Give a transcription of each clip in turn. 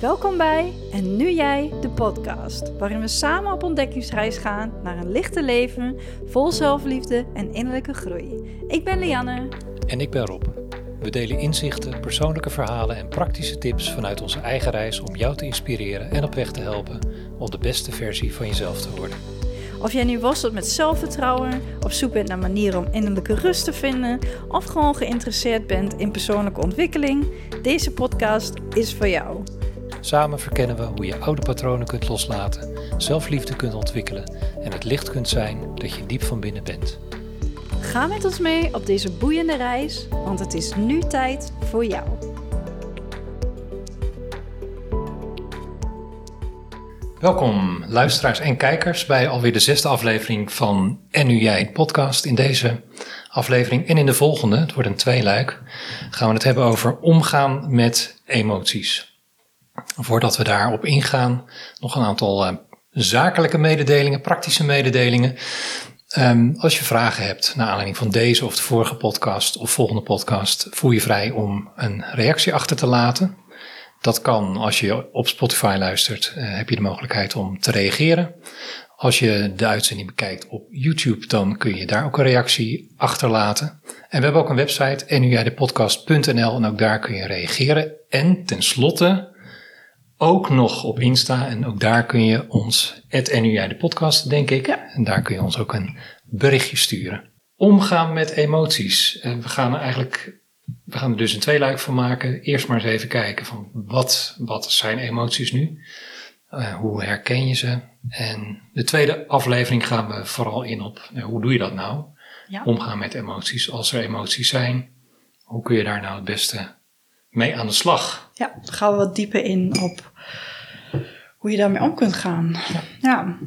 Welkom bij En Nu Jij, de podcast, waarin we samen op ontdekkingsreis gaan naar een lichte leven vol zelfliefde en innerlijke groei. Ik ben Lianne. En ik ben Rob. We delen inzichten, persoonlijke verhalen en praktische tips vanuit onze eigen reis om jou te inspireren en op weg te helpen om de beste versie van jezelf te worden. Of jij nu worstelt met zelfvertrouwen, op zoek bent naar manieren om innerlijke rust te vinden, of gewoon geïnteresseerd bent in persoonlijke ontwikkeling, deze podcast is voor jou. Samen verkennen we hoe je oude patronen kunt loslaten, zelfliefde kunt ontwikkelen en het licht kunt zijn dat je diep van binnen bent. Ga met ons mee op deze boeiende reis, want het is nu tijd voor jou. Welkom luisteraars en kijkers bij alweer de zesde aflevering van En Nu Jij podcast. In deze aflevering en in de volgende, het wordt een tweeluik, gaan we het hebben over omgaan met emoties. Voordat we daarop ingaan, nog een aantal uh, zakelijke mededelingen, praktische mededelingen. Um, als je vragen hebt naar aanleiding van deze of de vorige podcast of volgende podcast, voel je vrij om een reactie achter te laten. Dat kan als je op Spotify luistert, uh, heb je de mogelijkheid om te reageren. Als je de uitzending bekijkt op YouTube, dan kun je daar ook een reactie achterlaten. En we hebben ook een website, nujdepodcast.nl, en ook daar kun je reageren. En tenslotte ook nog op Insta, en ook daar kun je ons, het de podcast, denk ik. Ja. En daar kun je ons ook een berichtje sturen. Omgaan met emoties. En we gaan er eigenlijk we gaan er dus een tweeluik van maken. Eerst maar eens even kijken van wat, wat zijn emoties nu? Uh, hoe herken je ze? En de tweede aflevering gaan we vooral in op uh, hoe doe je dat nou? Ja. Omgaan met emoties. Als er emoties zijn, hoe kun je daar nou het beste mee aan de slag? Ja, dan gaan we wat dieper in op hoe je daarmee om kunt gaan. Ja. ja.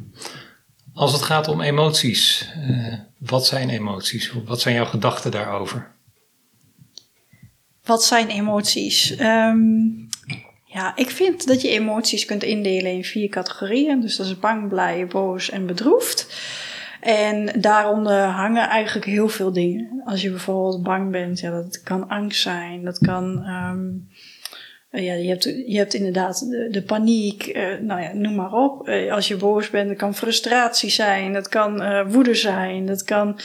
Als het gaat om emoties, uh, wat zijn emoties? Wat zijn jouw gedachten daarover? Wat zijn emoties? Um, ja, ik vind dat je emoties kunt indelen in vier categorieën. Dus dat is bang, blij, boos en bedroefd. En daaronder hangen eigenlijk heel veel dingen. Als je bijvoorbeeld bang bent, ja, dat kan angst zijn. Dat kan, um, ja, je hebt, je hebt inderdaad de, de paniek, uh, nou ja, noem maar op. Uh, als je boos bent, dat kan frustratie zijn. Dat kan woede zijn. Dat kan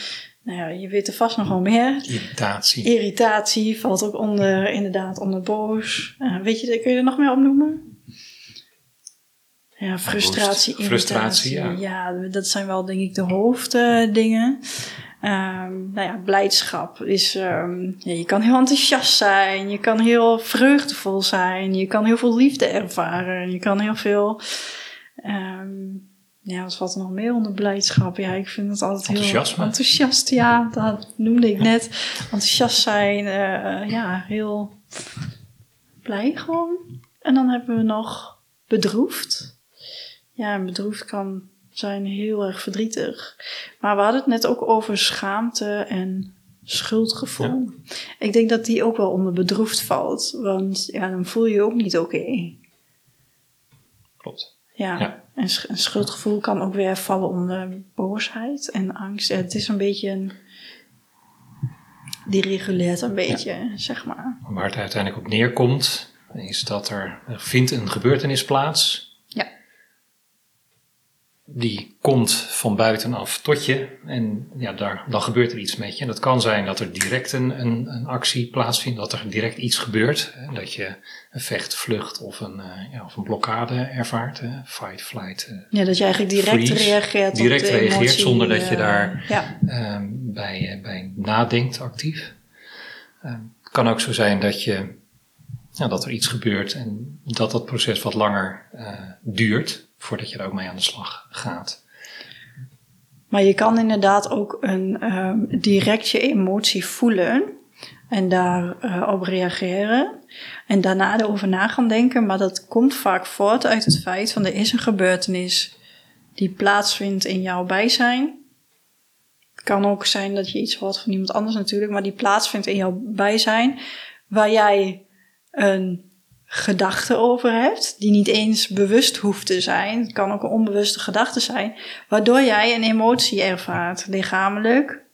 nou ja, je weet er vast nog wel meer. Irritatie. Irritatie valt ook onder, inderdaad, onder boos. Weet je, kun je er nog meer opnoemen? Ja, frustratie, irritatie. Frustratie, ja. ja. dat zijn wel denk ik de hoofddingen. Um, nou ja, blijdschap is, um, ja, je kan heel enthousiast zijn, je kan heel vreugdevol zijn, je kan heel veel liefde ervaren, je kan heel veel, um, ja, wat valt er nog meer onder blijdschap? Ja, ik vind het altijd heel enthousiast. Ja, dat noemde ik net. Enthousiast zijn, uh, ja, heel blij gewoon. En dan hebben we nog bedroefd. Ja, bedroefd kan zijn heel erg verdrietig. Maar we hadden het net ook over schaamte en schuldgevoel. Ja. Ik denk dat die ook wel onder bedroefd valt. Want ja, dan voel je je ook niet oké. Okay. Klopt. Ja. ja. En een schuldgevoel kan ook weer vallen onder boosheid en angst. Het is een beetje een. Die reguleert een beetje, zeg maar. Waar het uiteindelijk op neerkomt, is dat er, er vindt een gebeurtenis plaats die komt van buitenaf tot je en ja, daar, dan gebeurt er iets met je. En dat kan zijn dat er direct een, een, een actie plaatsvindt, dat er direct iets gebeurt. Hè, dat je een vecht, vlucht of een, uh, ja, of een blokkade ervaart. Hè, fight, flight. Uh, ja, dat je eigenlijk direct freeze, reageert. Direct op de reageert emotie, zonder dat je uh, daar ja. um, bij, bij nadenkt actief. Um, het kan ook zo zijn dat je ja, dat er iets gebeurt en dat dat proces wat langer duurt voordat je er ook mee aan de slag gaat. Maar je kan inderdaad ook een um, direct je emotie voelen en daarop uh, op reageren. En daarna erover na gaan denken. Maar dat komt vaak voort uit het feit van er is een gebeurtenis die plaatsvindt in jouw bijzijn. Het kan ook zijn dat je iets hoort van iemand anders natuurlijk, maar die plaatsvindt in jouw bijzijn. Waar jij een gedachte over hebt, die niet eens bewust hoeft te zijn. Het kan ook een onbewuste gedachte zijn, waardoor jij een emotie ervaart, lichamelijk.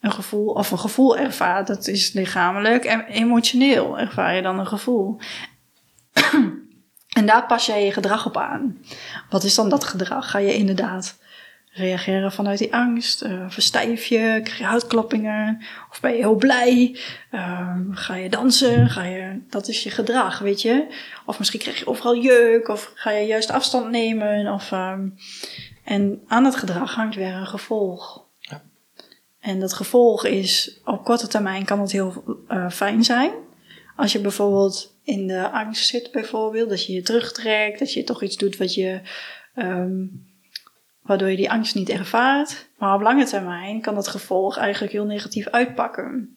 Een gevoel, of een gevoel ervaart, dat is lichamelijk. En emotioneel ervaar je dan een gevoel. En daar pas jij je gedrag op aan. Wat is dan dat gedrag? Ga je inderdaad reageren vanuit die angst? Uh, verstijf je? Krijg je huidkloppingen? Of ben je heel blij? Uh, ga je dansen? Ga je, dat is je gedrag, weet je? Of misschien krijg je overal jeuk? Of ga je juist afstand nemen? Of, uh, en aan het gedrag hangt weer een gevolg. Ja. En dat gevolg is, op korte termijn kan het heel uh, fijn zijn. Als je bijvoorbeeld in de angst zit, bijvoorbeeld, dat je je terugtrekt, dat je toch iets doet wat je, um, waardoor je die angst niet ervaart. Maar op lange termijn kan dat gevolg eigenlijk heel negatief uitpakken.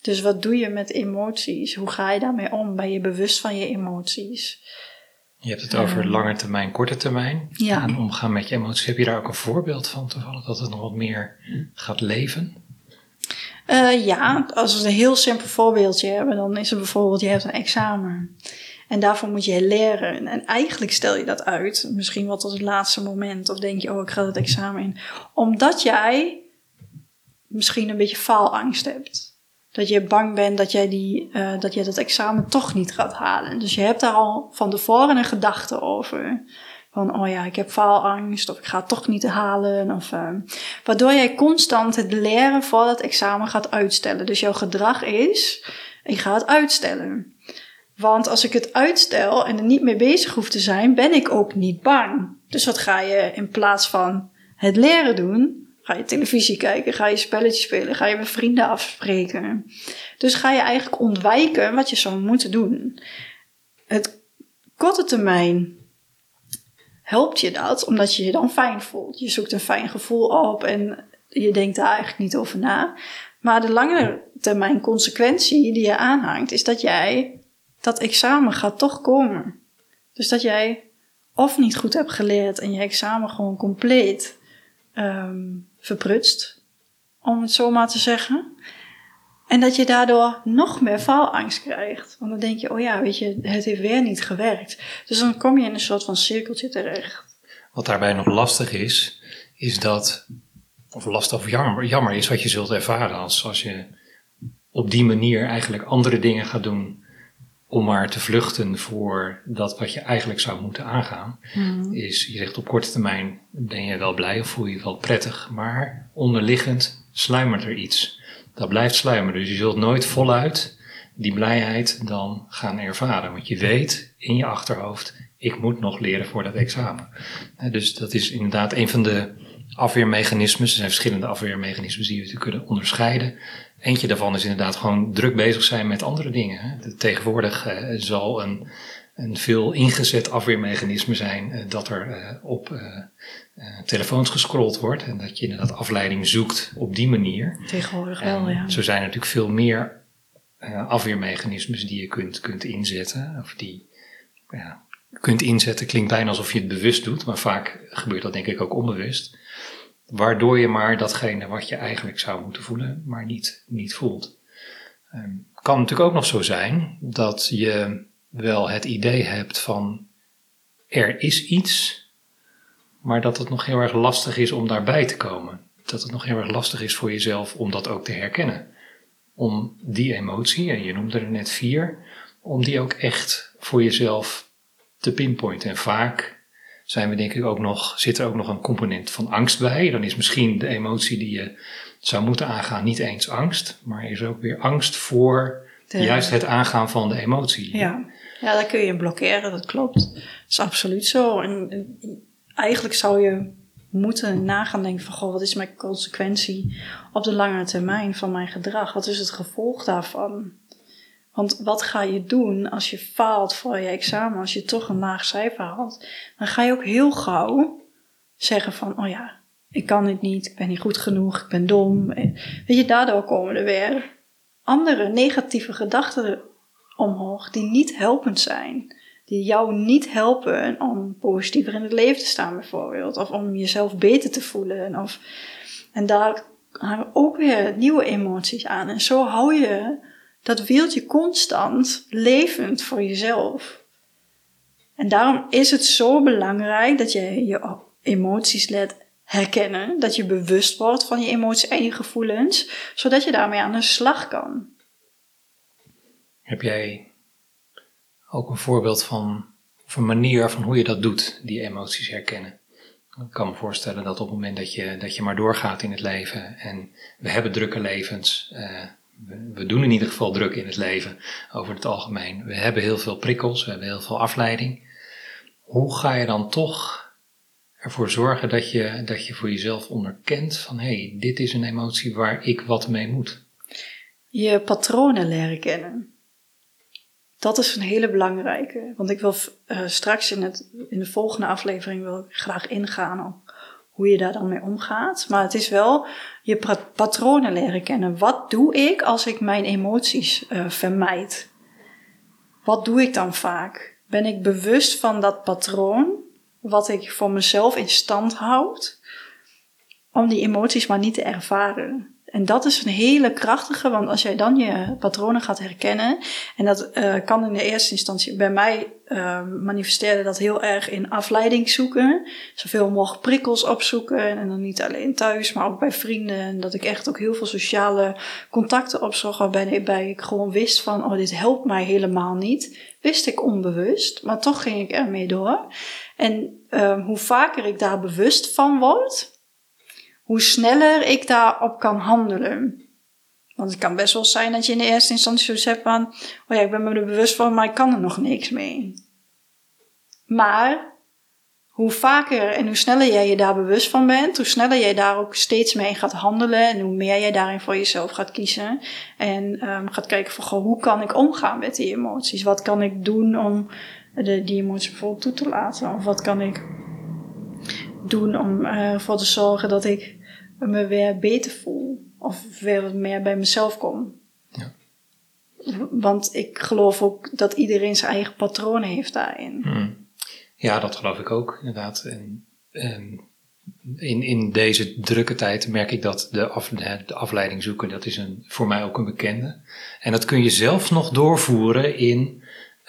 Dus wat doe je met emoties? Hoe ga je daarmee om? Ben je bewust van je emoties? Je hebt het over lange termijn, korte termijn. Ja. En omgaan met je emoties. Heb je daar ook een voorbeeld van toevallig? Dat het nog wat meer gaat leven? Uh, ja, als we een heel simpel voorbeeldje hebben, dan is het bijvoorbeeld, je hebt een examen. En daarvoor moet je leren. En eigenlijk stel je dat uit, misschien wat tot het laatste moment. Of denk je, oh, ik ga het examen in. Omdat jij misschien een beetje faalangst hebt. Dat je bang bent dat jij, die, uh, dat jij dat examen toch niet gaat halen. Dus je hebt daar al van tevoren een gedachte over. Van, oh ja, ik heb faalangst of ik ga het toch niet halen. Of, uh, waardoor jij constant het leren voor dat examen gaat uitstellen. Dus jouw gedrag is, ik ga het uitstellen. Want als ik het uitstel en er niet mee bezig hoef te zijn, ben ik ook niet bang. Dus wat ga je in plaats van het leren doen? Ga je televisie kijken? Ga je spelletjes spelen? Ga je met vrienden afspreken? Dus ga je eigenlijk ontwijken wat je zou moeten doen. Het korte termijn helpt je dat omdat je je dan fijn voelt. Je zoekt een fijn gevoel op en je denkt daar eigenlijk niet over na. Maar de lange termijn consequentie die je aanhangt, is dat jij dat examen gaat toch komen. Dus dat jij of niet goed hebt geleerd en je examen gewoon compleet um, verprutst, om het zo maar te zeggen. En dat je daardoor nog meer faalangst krijgt. Want dan denk je, oh ja, weet je, het heeft weer niet gewerkt. Dus dan kom je in een soort van cirkeltje terecht. Wat daarbij nog lastig is, is dat, of lastig of jammer, jammer is wat je zult ervaren als, als je op die manier eigenlijk andere dingen gaat doen om maar te vluchten voor dat wat je eigenlijk zou moeten aangaan. Hmm. Is, je zegt op korte termijn ben je wel blij of voel je je wel prettig, maar onderliggend sluimert er iets dat blijft sluimeren. Dus je zult nooit voluit die blijheid dan gaan ervaren. Want je weet in je achterhoofd, ik moet nog leren voor dat examen. Dus dat is inderdaad een van de afweermechanismes. Er zijn verschillende afweermechanismes die we natuurlijk kunnen onderscheiden. Eentje daarvan is inderdaad gewoon druk bezig zijn met andere dingen. Tegenwoordig eh, zal een een veel ingezet afweermechanisme zijn uh, dat er uh, op telefoons gescrolld wordt en dat je inderdaad afleiding zoekt op die manier. Tegenwoordig wel, ja. Zo zijn er natuurlijk veel meer afweermechanismes die je kunt, kunt inzetten of die ja, kunt inzetten. Klinkt bijna alsof je het bewust doet, maar vaak gebeurt dat denk ik ook onbewust. Waardoor je maar datgene wat je eigenlijk zou moeten voelen, maar niet, niet voelt. Um, kan natuurlijk ook nog zo zijn dat je wel het idee hebt van er is iets, maar dat het nog heel erg lastig is om daarbij te komen. Dat het nog heel erg lastig is voor jezelf om dat ook te herkennen. Om die emotie, en je noemde er net vier, om die ook echt voor jezelf te pinpointen. En vaak zijn we denk ik ook nog, zit er ook nog een component van angst bij. Dan is misschien de emotie die je zou moeten aangaan niet eens angst, maar is ook weer angst voor juist het aangaan van de emotie. Ja. Ja, daar kun je blokkeren, dat klopt. Dat is absoluut zo. En, eigenlijk zou je moeten nagaan denken van... Goh, wat is mijn consequentie op de lange termijn van mijn gedrag? Wat is het gevolg daarvan? Want wat ga je doen als je faalt voor je examen? Als je toch een laag cijfer haalt? Dan ga je ook heel gauw zeggen van... Oh ja, ik kan het niet, ik ben niet goed genoeg, ik ben dom. Weet je, daardoor komen er weer andere negatieve gedachten omhoog die niet helpend zijn. Die jou niet helpen om positiever in het leven te staan, bijvoorbeeld. Of om jezelf beter te voelen. Of, en daar hangen ook weer nieuwe emoties aan. En zo hou je dat wieltje constant levend voor jezelf. En daarom is het zo belangrijk dat je je emoties let herkennen. Dat je bewust wordt van je emoties en je gevoelens. Zodat je daarmee aan de slag kan. Heb jij ook een voorbeeld van een manier van hoe je dat doet, die emoties herkennen. Ik kan me voorstellen dat op het moment dat je, dat je maar doorgaat in het leven en we hebben drukke levens, uh, we, doen in ieder geval druk in het leven over het algemeen. We hebben heel veel prikkels, we hebben heel veel afleiding. Hoe ga je dan toch ervoor zorgen dat je, dat je voor jezelf onderkent van hé, hey, dit is een emotie waar ik wat mee moet? Je patronen leren kennen. Dat is een hele belangrijke. Want ik wil uh, straks in, het, in de volgende aflevering wil ik graag ingaan op hoe je daar dan mee omgaat. Maar het is wel je patronen leren kennen. Wat doe ik als ik mijn emoties uh, vermijd? Wat doe ik dan vaak? Ben ik bewust van dat patroon, wat ik voor mezelf in stand houd, om die emoties maar niet te ervaren? En dat is een hele krachtige, want als jij dan je patronen gaat herkennen, en dat uh, kan in de eerste instantie bij mij uh, manifesteerde dat heel erg in afleiding zoeken, zoveel mogelijk prikkels opzoeken en dan niet alleen thuis, maar ook bij vrienden. En dat ik echt ook heel veel sociale contacten opzocht waarbij ik gewoon wist van, oh dit helpt mij helemaal niet. Wist ik onbewust, maar toch ging ik ermee door. En uh, hoe vaker ik daar bewust van word, hoe sneller ik daarop kan handelen. Want het kan best wel zijn dat je in de eerste instantie zoiets hebt van, oh ja, ik ben me er bewust van, maar ik kan er nog niks mee. Maar hoe vaker en hoe sneller jij je daar bewust van bent, hoe sneller jij daar ook steeds mee gaat handelen en hoe meer jij daarin voor jezelf gaat kiezen. En um, gaat kijken van, hoe kan ik omgaan met die emoties? Wat kan ik doen om de, die emoties bijvoorbeeld toe te laten? Of wat kan ik doen om uh, ervoor te zorgen dat ik me weer beter voel. Of weer wat meer bij mezelf kom. Ja. Want ik geloof ook dat iedereen zijn eigen patronen heeft daarin. Hmm. Ja, dat geloof ik ook, inderdaad. En, en, in, in deze drukke tijd merk ik dat de, af, de afleiding zoeken, dat is een, voor mij ook een bekende. En dat kun je zelf nog doorvoeren in,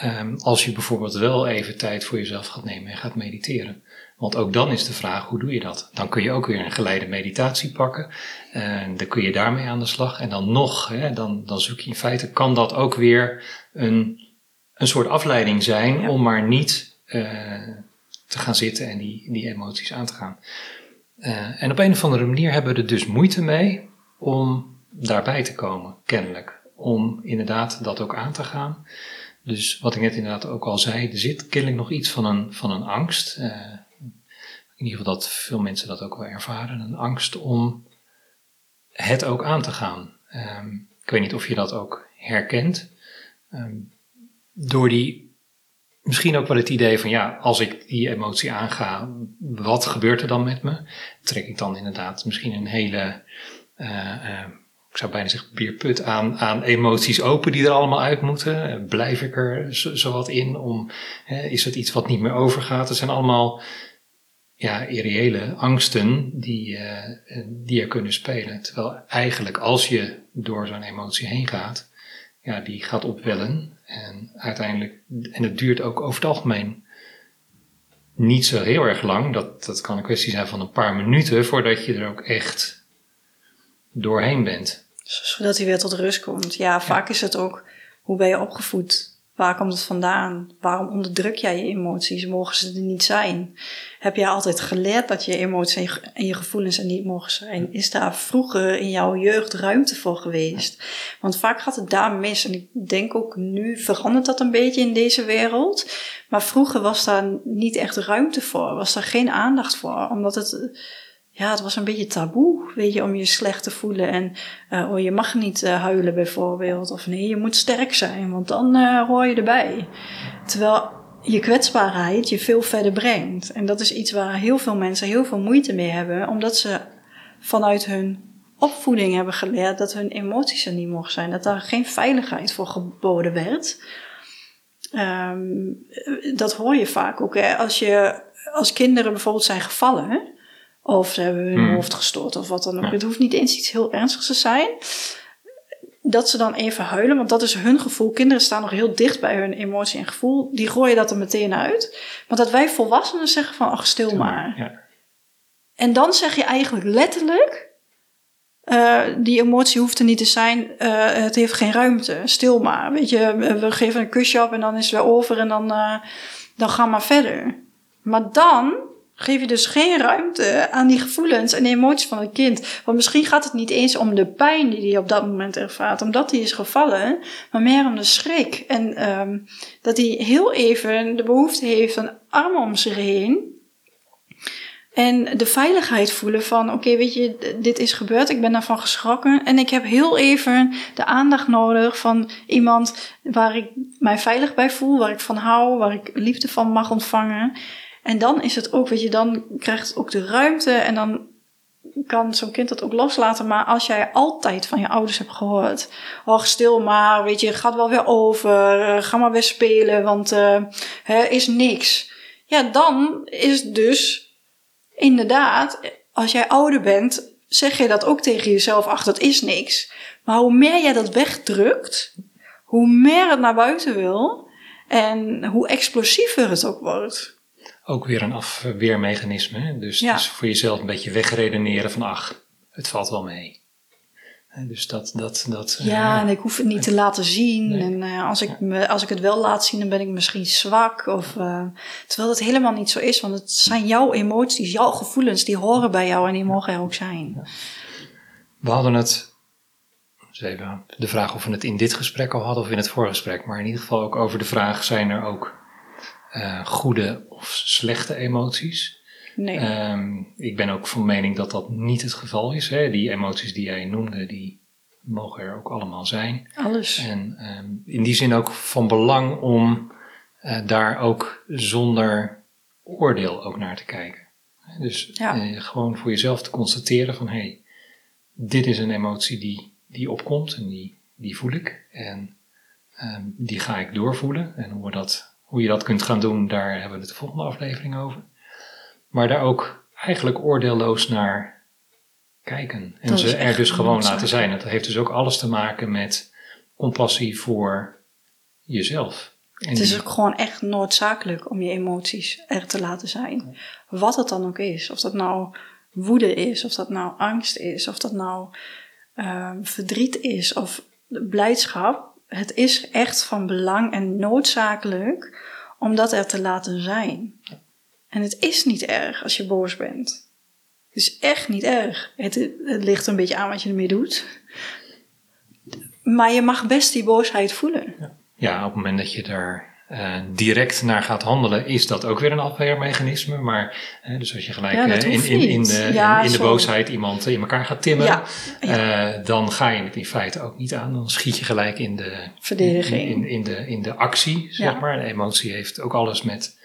um, als je bijvoorbeeld wel even tijd voor jezelf gaat nemen en gaat mediteren. Want ook dan is de vraag, hoe doe je dat? Dan kun je ook weer een geleide meditatie pakken. En dan kun je daarmee aan de slag. En dan nog, hè, dan, dan zoek je in feite, kan dat ook weer een, een soort afleiding zijn om maar niet uh, te gaan zitten en die, die emoties aan te gaan. Uh, en op een of andere manier hebben we er dus moeite mee om daarbij te komen, kennelijk. Om inderdaad dat ook aan te gaan. Dus wat ik net inderdaad ook al zei, er zit kennelijk nog iets van een, van een angst. Uh, in ieder geval dat veel mensen dat ook wel ervaren, een angst om het ook aan te gaan. Um, ik weet niet of je dat ook herkent. Um, door die, misschien ook wel het idee van ja, als ik die emotie aanga, wat gebeurt er dan met me? Trek ik dan inderdaad misschien een hele, uh, uh, ik zou bijna zeggen, bierput aan, aan emoties open die er allemaal uit moeten? Blijf ik er zo, wat in? Om, is het iets wat niet meer overgaat? Er zijn allemaal ja, irreële angsten die, uh, die er kunnen spelen. Terwijl eigenlijk als je door zo'n emotie heen gaat, ja, die gaat opwellen. En uiteindelijk, en het duurt ook over het algemeen niet zo heel erg lang. Dat, dat kan een kwestie zijn van een paar minuten voordat je er ook echt doorheen bent. Zodat hij weer tot rust komt. Ja, vaak is het ook, hoe ben je opgevoed? Waar komt het vandaan? Waarom onderdruk jij je emoties? Mogen ze er niet zijn? Heb jij altijd geleerd dat je emoties en je gevoelens er niet mogen zijn? Is daar vroeger in jouw jeugd ruimte voor geweest? Want vaak gaat het daar mis. En ik denk ook nu verandert dat een beetje in deze wereld. Maar vroeger was daar niet echt ruimte voor. Was daar geen aandacht voor. Omdat het ja, het was een beetje taboe, weet je, om je slecht te voelen. En uh, oh, je mag niet uh, huilen bijvoorbeeld. Of nee, je moet sterk zijn, want dan uh, hoor je erbij. Terwijl je kwetsbaarheid je veel verder brengt. En dat is iets waar heel veel mensen heel veel moeite mee hebben, omdat ze vanuit hun opvoeding hebben geleerd dat hun emoties er niet mogen zijn. Dat daar geen veiligheid voor geboden werd. Um, dat hoor je vaak ook. Als, je, als kinderen bijvoorbeeld zijn gevallen of ze hebben hun hmm. hoofd gestoord of wat dan ook. Het hoeft niet eens iets heel ernstigs te zijn. Dat ze dan even huilen, want dat is hun gevoel. Kinderen staan nog heel dicht bij hun emotie en gevoel. Die gooien dat er meteen uit. Maar dat wij volwassenen zeggen van, ach, stil maar. Ja. En dan zeg je eigenlijk letterlijk... Uh, die emotie hoeft er niet te zijn. Uh, het heeft geen ruimte. Stil maar. Weet je, we geven een kusje op en dan is het weer over en dan, uh, dan gaan we maar verder. Maar dan geef je dus geen ruimte aan die gevoelens en emoties van het kind. Want misschien gaat het niet eens om de pijn die hij op dat moment ervaart, omdat hij is gevallen, maar meer om de schrik. En um, dat hij heel even de behoefte heeft een arm om zich heen. En de veiligheid voelen van, oké, weet je, dit is gebeurd, ik ben daarvan geschrokken. En ik heb heel even de aandacht nodig van iemand waar ik mij veilig bij voel, waar ik van hou, waar ik liefde van mag ontvangen. En dan is het ook, weet je, dan krijgt het ook de ruimte en dan kan zo'n kind dat ook loslaten. Maar als jij altijd van je ouders hebt gehoord, oh stil maar, weet je, gaat wel weer over, eh, ga maar weer spelen, want uh, hè, is niks. Ja, dan is dus inderdaad, als jij ouder bent, zeg je dat ook tegen jezelf, ach, dat is niks. Maar hoe meer jij dat wegdrukt, hoe meer het naar buiten wil en hoe explosiever het ook wordt ook weer een afweermechanisme. Dus, dus, voor jezelf een beetje wegredeneren van ach, het valt wel mee. Dus dat, dat, dat, ja, uh, en ik hoef het niet te laten zien. En uh, als, ik me, als ik het wel laat zien, dan ben ik misschien zwak. Of, uh, terwijl dat helemaal niet zo is. Want het zijn jouw emoties, jouw gevoelens, die horen bij jou en die mogen er ook zijn. We hadden het, dus even de vraag of we het in dit gesprek al hadden of in het voorgesprek. Maar in ieder geval ook over de vraag, zijn er ook uh, goede of slechte emoties. Nee. Um, ik ben ook van mening dat dat niet het geval is. Hè. Die emoties die jij noemde, die mogen er ook allemaal zijn. Alles. En um, in die zin ook van belang om uh, daar ook zonder oordeel ook naar te kijken. Dus ja. uh, gewoon voor jezelf te constateren van hé, hey, dit is een emotie die, die opkomt en die, die voel ik. En um, die ga ik doorvoelen. En hoe we dat hoe je dat kunt gaan doen, daar hebben we het de volgende aflevering over. Maar daar ook eigenlijk oordeelloos naar kijken. En ze er dus gewoon laten zijn. Dat heeft dus ook alles te maken met compassie voor jezelf. het is ook gewoon echt noodzakelijk om je emoties er te laten zijn. Wat het dan ook is. Of dat nou woede is, of dat nou angst is, of dat nou uh, verdriet is, of blijdschap het is echt van belang en noodzakelijk om dat er te laten zijn. En het is niet erg als je boos bent. Het is echt niet erg. Het, het ligt een beetje aan wat je ermee doet. Maar je mag best die boosheid voelen. Ja, op het moment dat je daar uh, direct naar gaat handelen, is dat ook weer een afweermechanisme. Maar uh, dus als je gelijk ja, uh, in, in, in, de, ja, in, de boosheid iemand in elkaar gaat timmen, ja, dan ga je het in feite ook niet aan. Dan schiet je gelijk in de verdediging. In, in, de, in de actie, zeg maar. De emotie heeft ook alles met,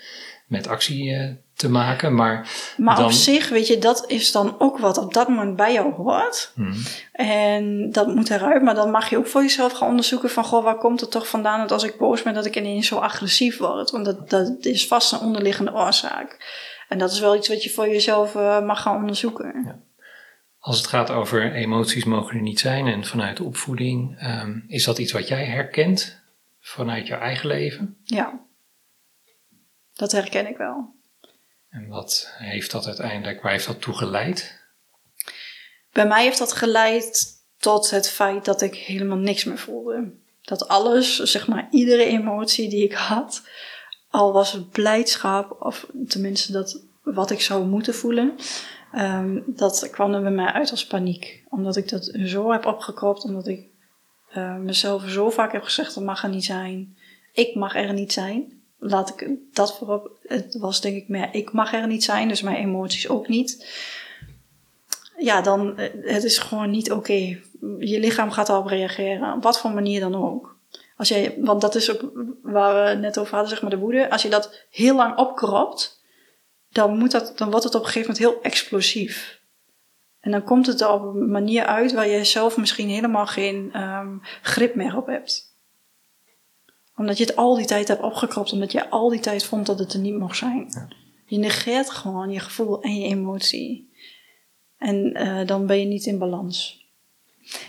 met actie te maken. Maar, maar dan... op zich, weet je, dat is dan ook wat op dat moment bij jou hoort. Hmm. En dat moet eruit. Maar dan mag je ook voor jezelf gaan onderzoeken van... Goh, waar komt het toch vandaan dat als ik boos ben... dat ik ineens zo agressief word? Want dat, dat is vast een onderliggende oorzaak. En dat is wel iets wat je voor jezelf uh, mag gaan onderzoeken. Ja. Als het gaat over emoties mogen er niet zijn... en vanuit de opvoeding... Um, is dat iets wat jij herkent vanuit jouw eigen leven? Ja. Dat herken ik wel. En wat heeft dat uiteindelijk, waar heeft dat toe geleid? Bij mij heeft dat geleid tot het feit dat ik helemaal niks meer voelde. Dat alles, zeg maar, iedere emotie die ik had, al was het blijdschap, of tenminste dat wat ik zou moeten voelen, um, dat kwam er bij mij uit als paniek. Omdat ik dat zo heb opgekropt, omdat ik uh, mezelf zo vaak heb gezegd: dat mag er niet zijn. Ik mag er niet zijn laat ik dat voorop. Het was denk ik meer, ik mag er niet zijn, dus mijn emoties ook niet. Ja, dan, eh, het is gewoon niet oké. Je lichaam gaat erop reageren, op wat voor manier dan ook. Als jij, want dat is ook waar we net over hadden, zeg maar de woede. Als je dat heel lang opkropt, dan, moet dat, dan wordt het op een gegeven moment heel explosief. En dan komt het er op een manier uit waar je zelf misschien helemaal geen um, grip meer op hebt omdat je het al die tijd hebt opgekropt, omdat je al die tijd vond dat het er niet mocht zijn. Je negeert gewoon je gevoel en je emotie. En uh, dan ben je niet in balans.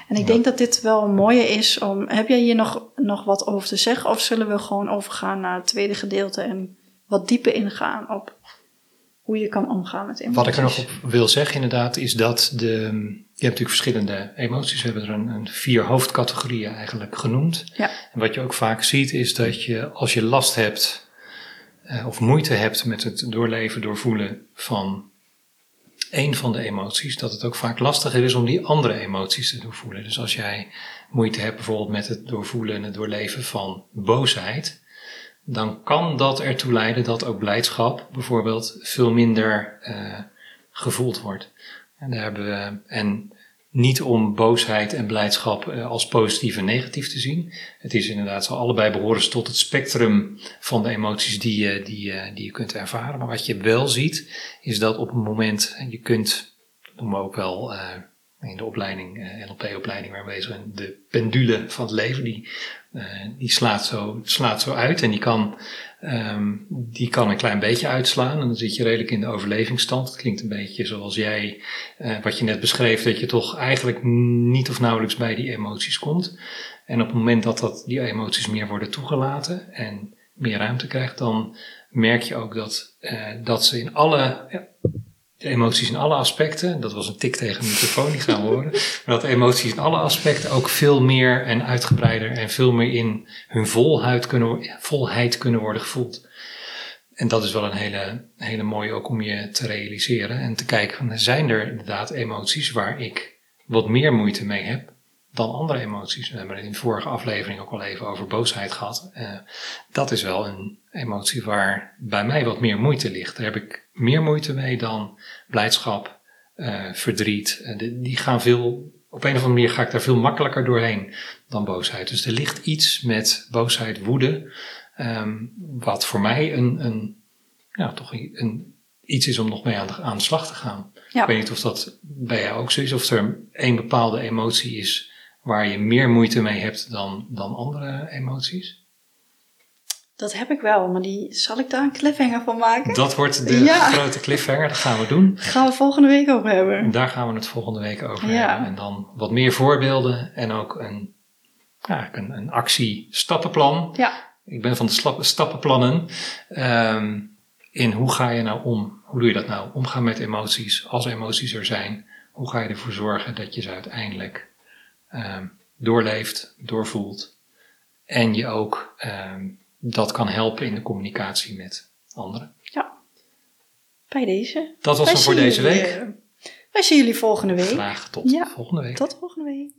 En ik denk dat dit wel een mooie is om. Heb jij hier nog, nog wat over te zeggen? Of zullen we gewoon overgaan naar het tweede gedeelte en wat dieper ingaan op hoe je kan omgaan met emoties? Wat ik er nog op wil zeggen, inderdaad, is dat de je hebt natuurlijk verschillende emoties. We hebben er een, een, vier hoofdcategorieën eigenlijk genoemd. Ja. En wat je ook vaak ziet is dat je als je last hebt uh, of moeite hebt met het doorleven, doorvoelen van één van de emoties, dat het ook vaak lastiger is om die andere emoties te doorvoelen. Dus als jij moeite hebt bijvoorbeeld met het doorvoelen en het doorleven van boosheid, dan kan dat ertoe leiden dat ook blijdschap bijvoorbeeld veel minder uh, gevoeld wordt. En daar hebben we, en niet om boosheid en blijdschap uh, als positief en negatief te zien. Het is inderdaad zo, allebei behoren ze tot het spectrum van de emoties die je, die, die je kunt ervaren. Maar wat je wel ziet, is dat op een moment, je kunt, dat noemen we ook wel uh, in de opleiding, uh, NLP-opleiding waar we zijn, de pendule van het leven, die, die slaat, zo, slaat zo uit en die kan Um, die kan een klein beetje uitslaan en dan zit je redelijk in de overlevingsstand. Het klinkt een beetje zoals jij, uh, wat je net beschreef, dat je toch eigenlijk niet of nauwelijks bij die emoties komt. En op het moment dat, dat die emoties meer worden toegelaten en meer ruimte krijgt, dan merk je ook dat, uh, dat ze in alle, de emoties in alle aspecten, dat was een tik tegen de microfoon, die gaan horen, maar dat de emoties in alle aspecten ook veel meer en uitgebreider en veel meer in hun volheid kunnen, volheid kunnen worden gevoeld. En dat is wel een hele, hele mooie ook om je te realiseren en te kijken, zijn er inderdaad emoties waar ik wat meer moeite mee heb dan andere emoties. We hebben het in de vorige aflevering ook al even over boosheid gehad. Uh, dat is wel een emotie waar bij mij wat meer moeite ligt. Daar heb ik meer moeite mee dan blijdschap, uh, verdriet. Uh, die gaan veel, op een of andere manier ga ik daar veel makkelijker doorheen dan boosheid. Dus er ligt iets met boosheid, woede, um, wat voor mij een, een, ja, toch een, iets is om nog mee aan de, aan de slag te gaan. Ja. Ik weet niet of dat bij jou ook zo is, of er een bepaalde emotie is waar je meer moeite mee hebt dan, dan andere emoties? Dat heb ik wel, maar die zal ik daar een cliffhanger van maken? Dat wordt de grote cliffhanger, dat gaan we doen. Dat gaan we volgende week over hebben. Daar gaan we het volgende week over hebben. En dan wat meer voorbeelden en ook een, ja, een, een actie-stappenplan. Ja. Ik ben van de stappenplannen. Um, in hoe ga je nou om? Hoe doe je dat nou? Omgaan met emoties, als emoties er zijn. Hoe ga je ervoor zorgen dat je ze uiteindelijk um, doorleeft, doorvoelt. En je ook um, dat kan helpen in de communicatie met anderen. Ja, bij deze. Dat was het voor deze week. Uh, wij zien jullie volgende week. Graag tot volgende week. Tot volgende week.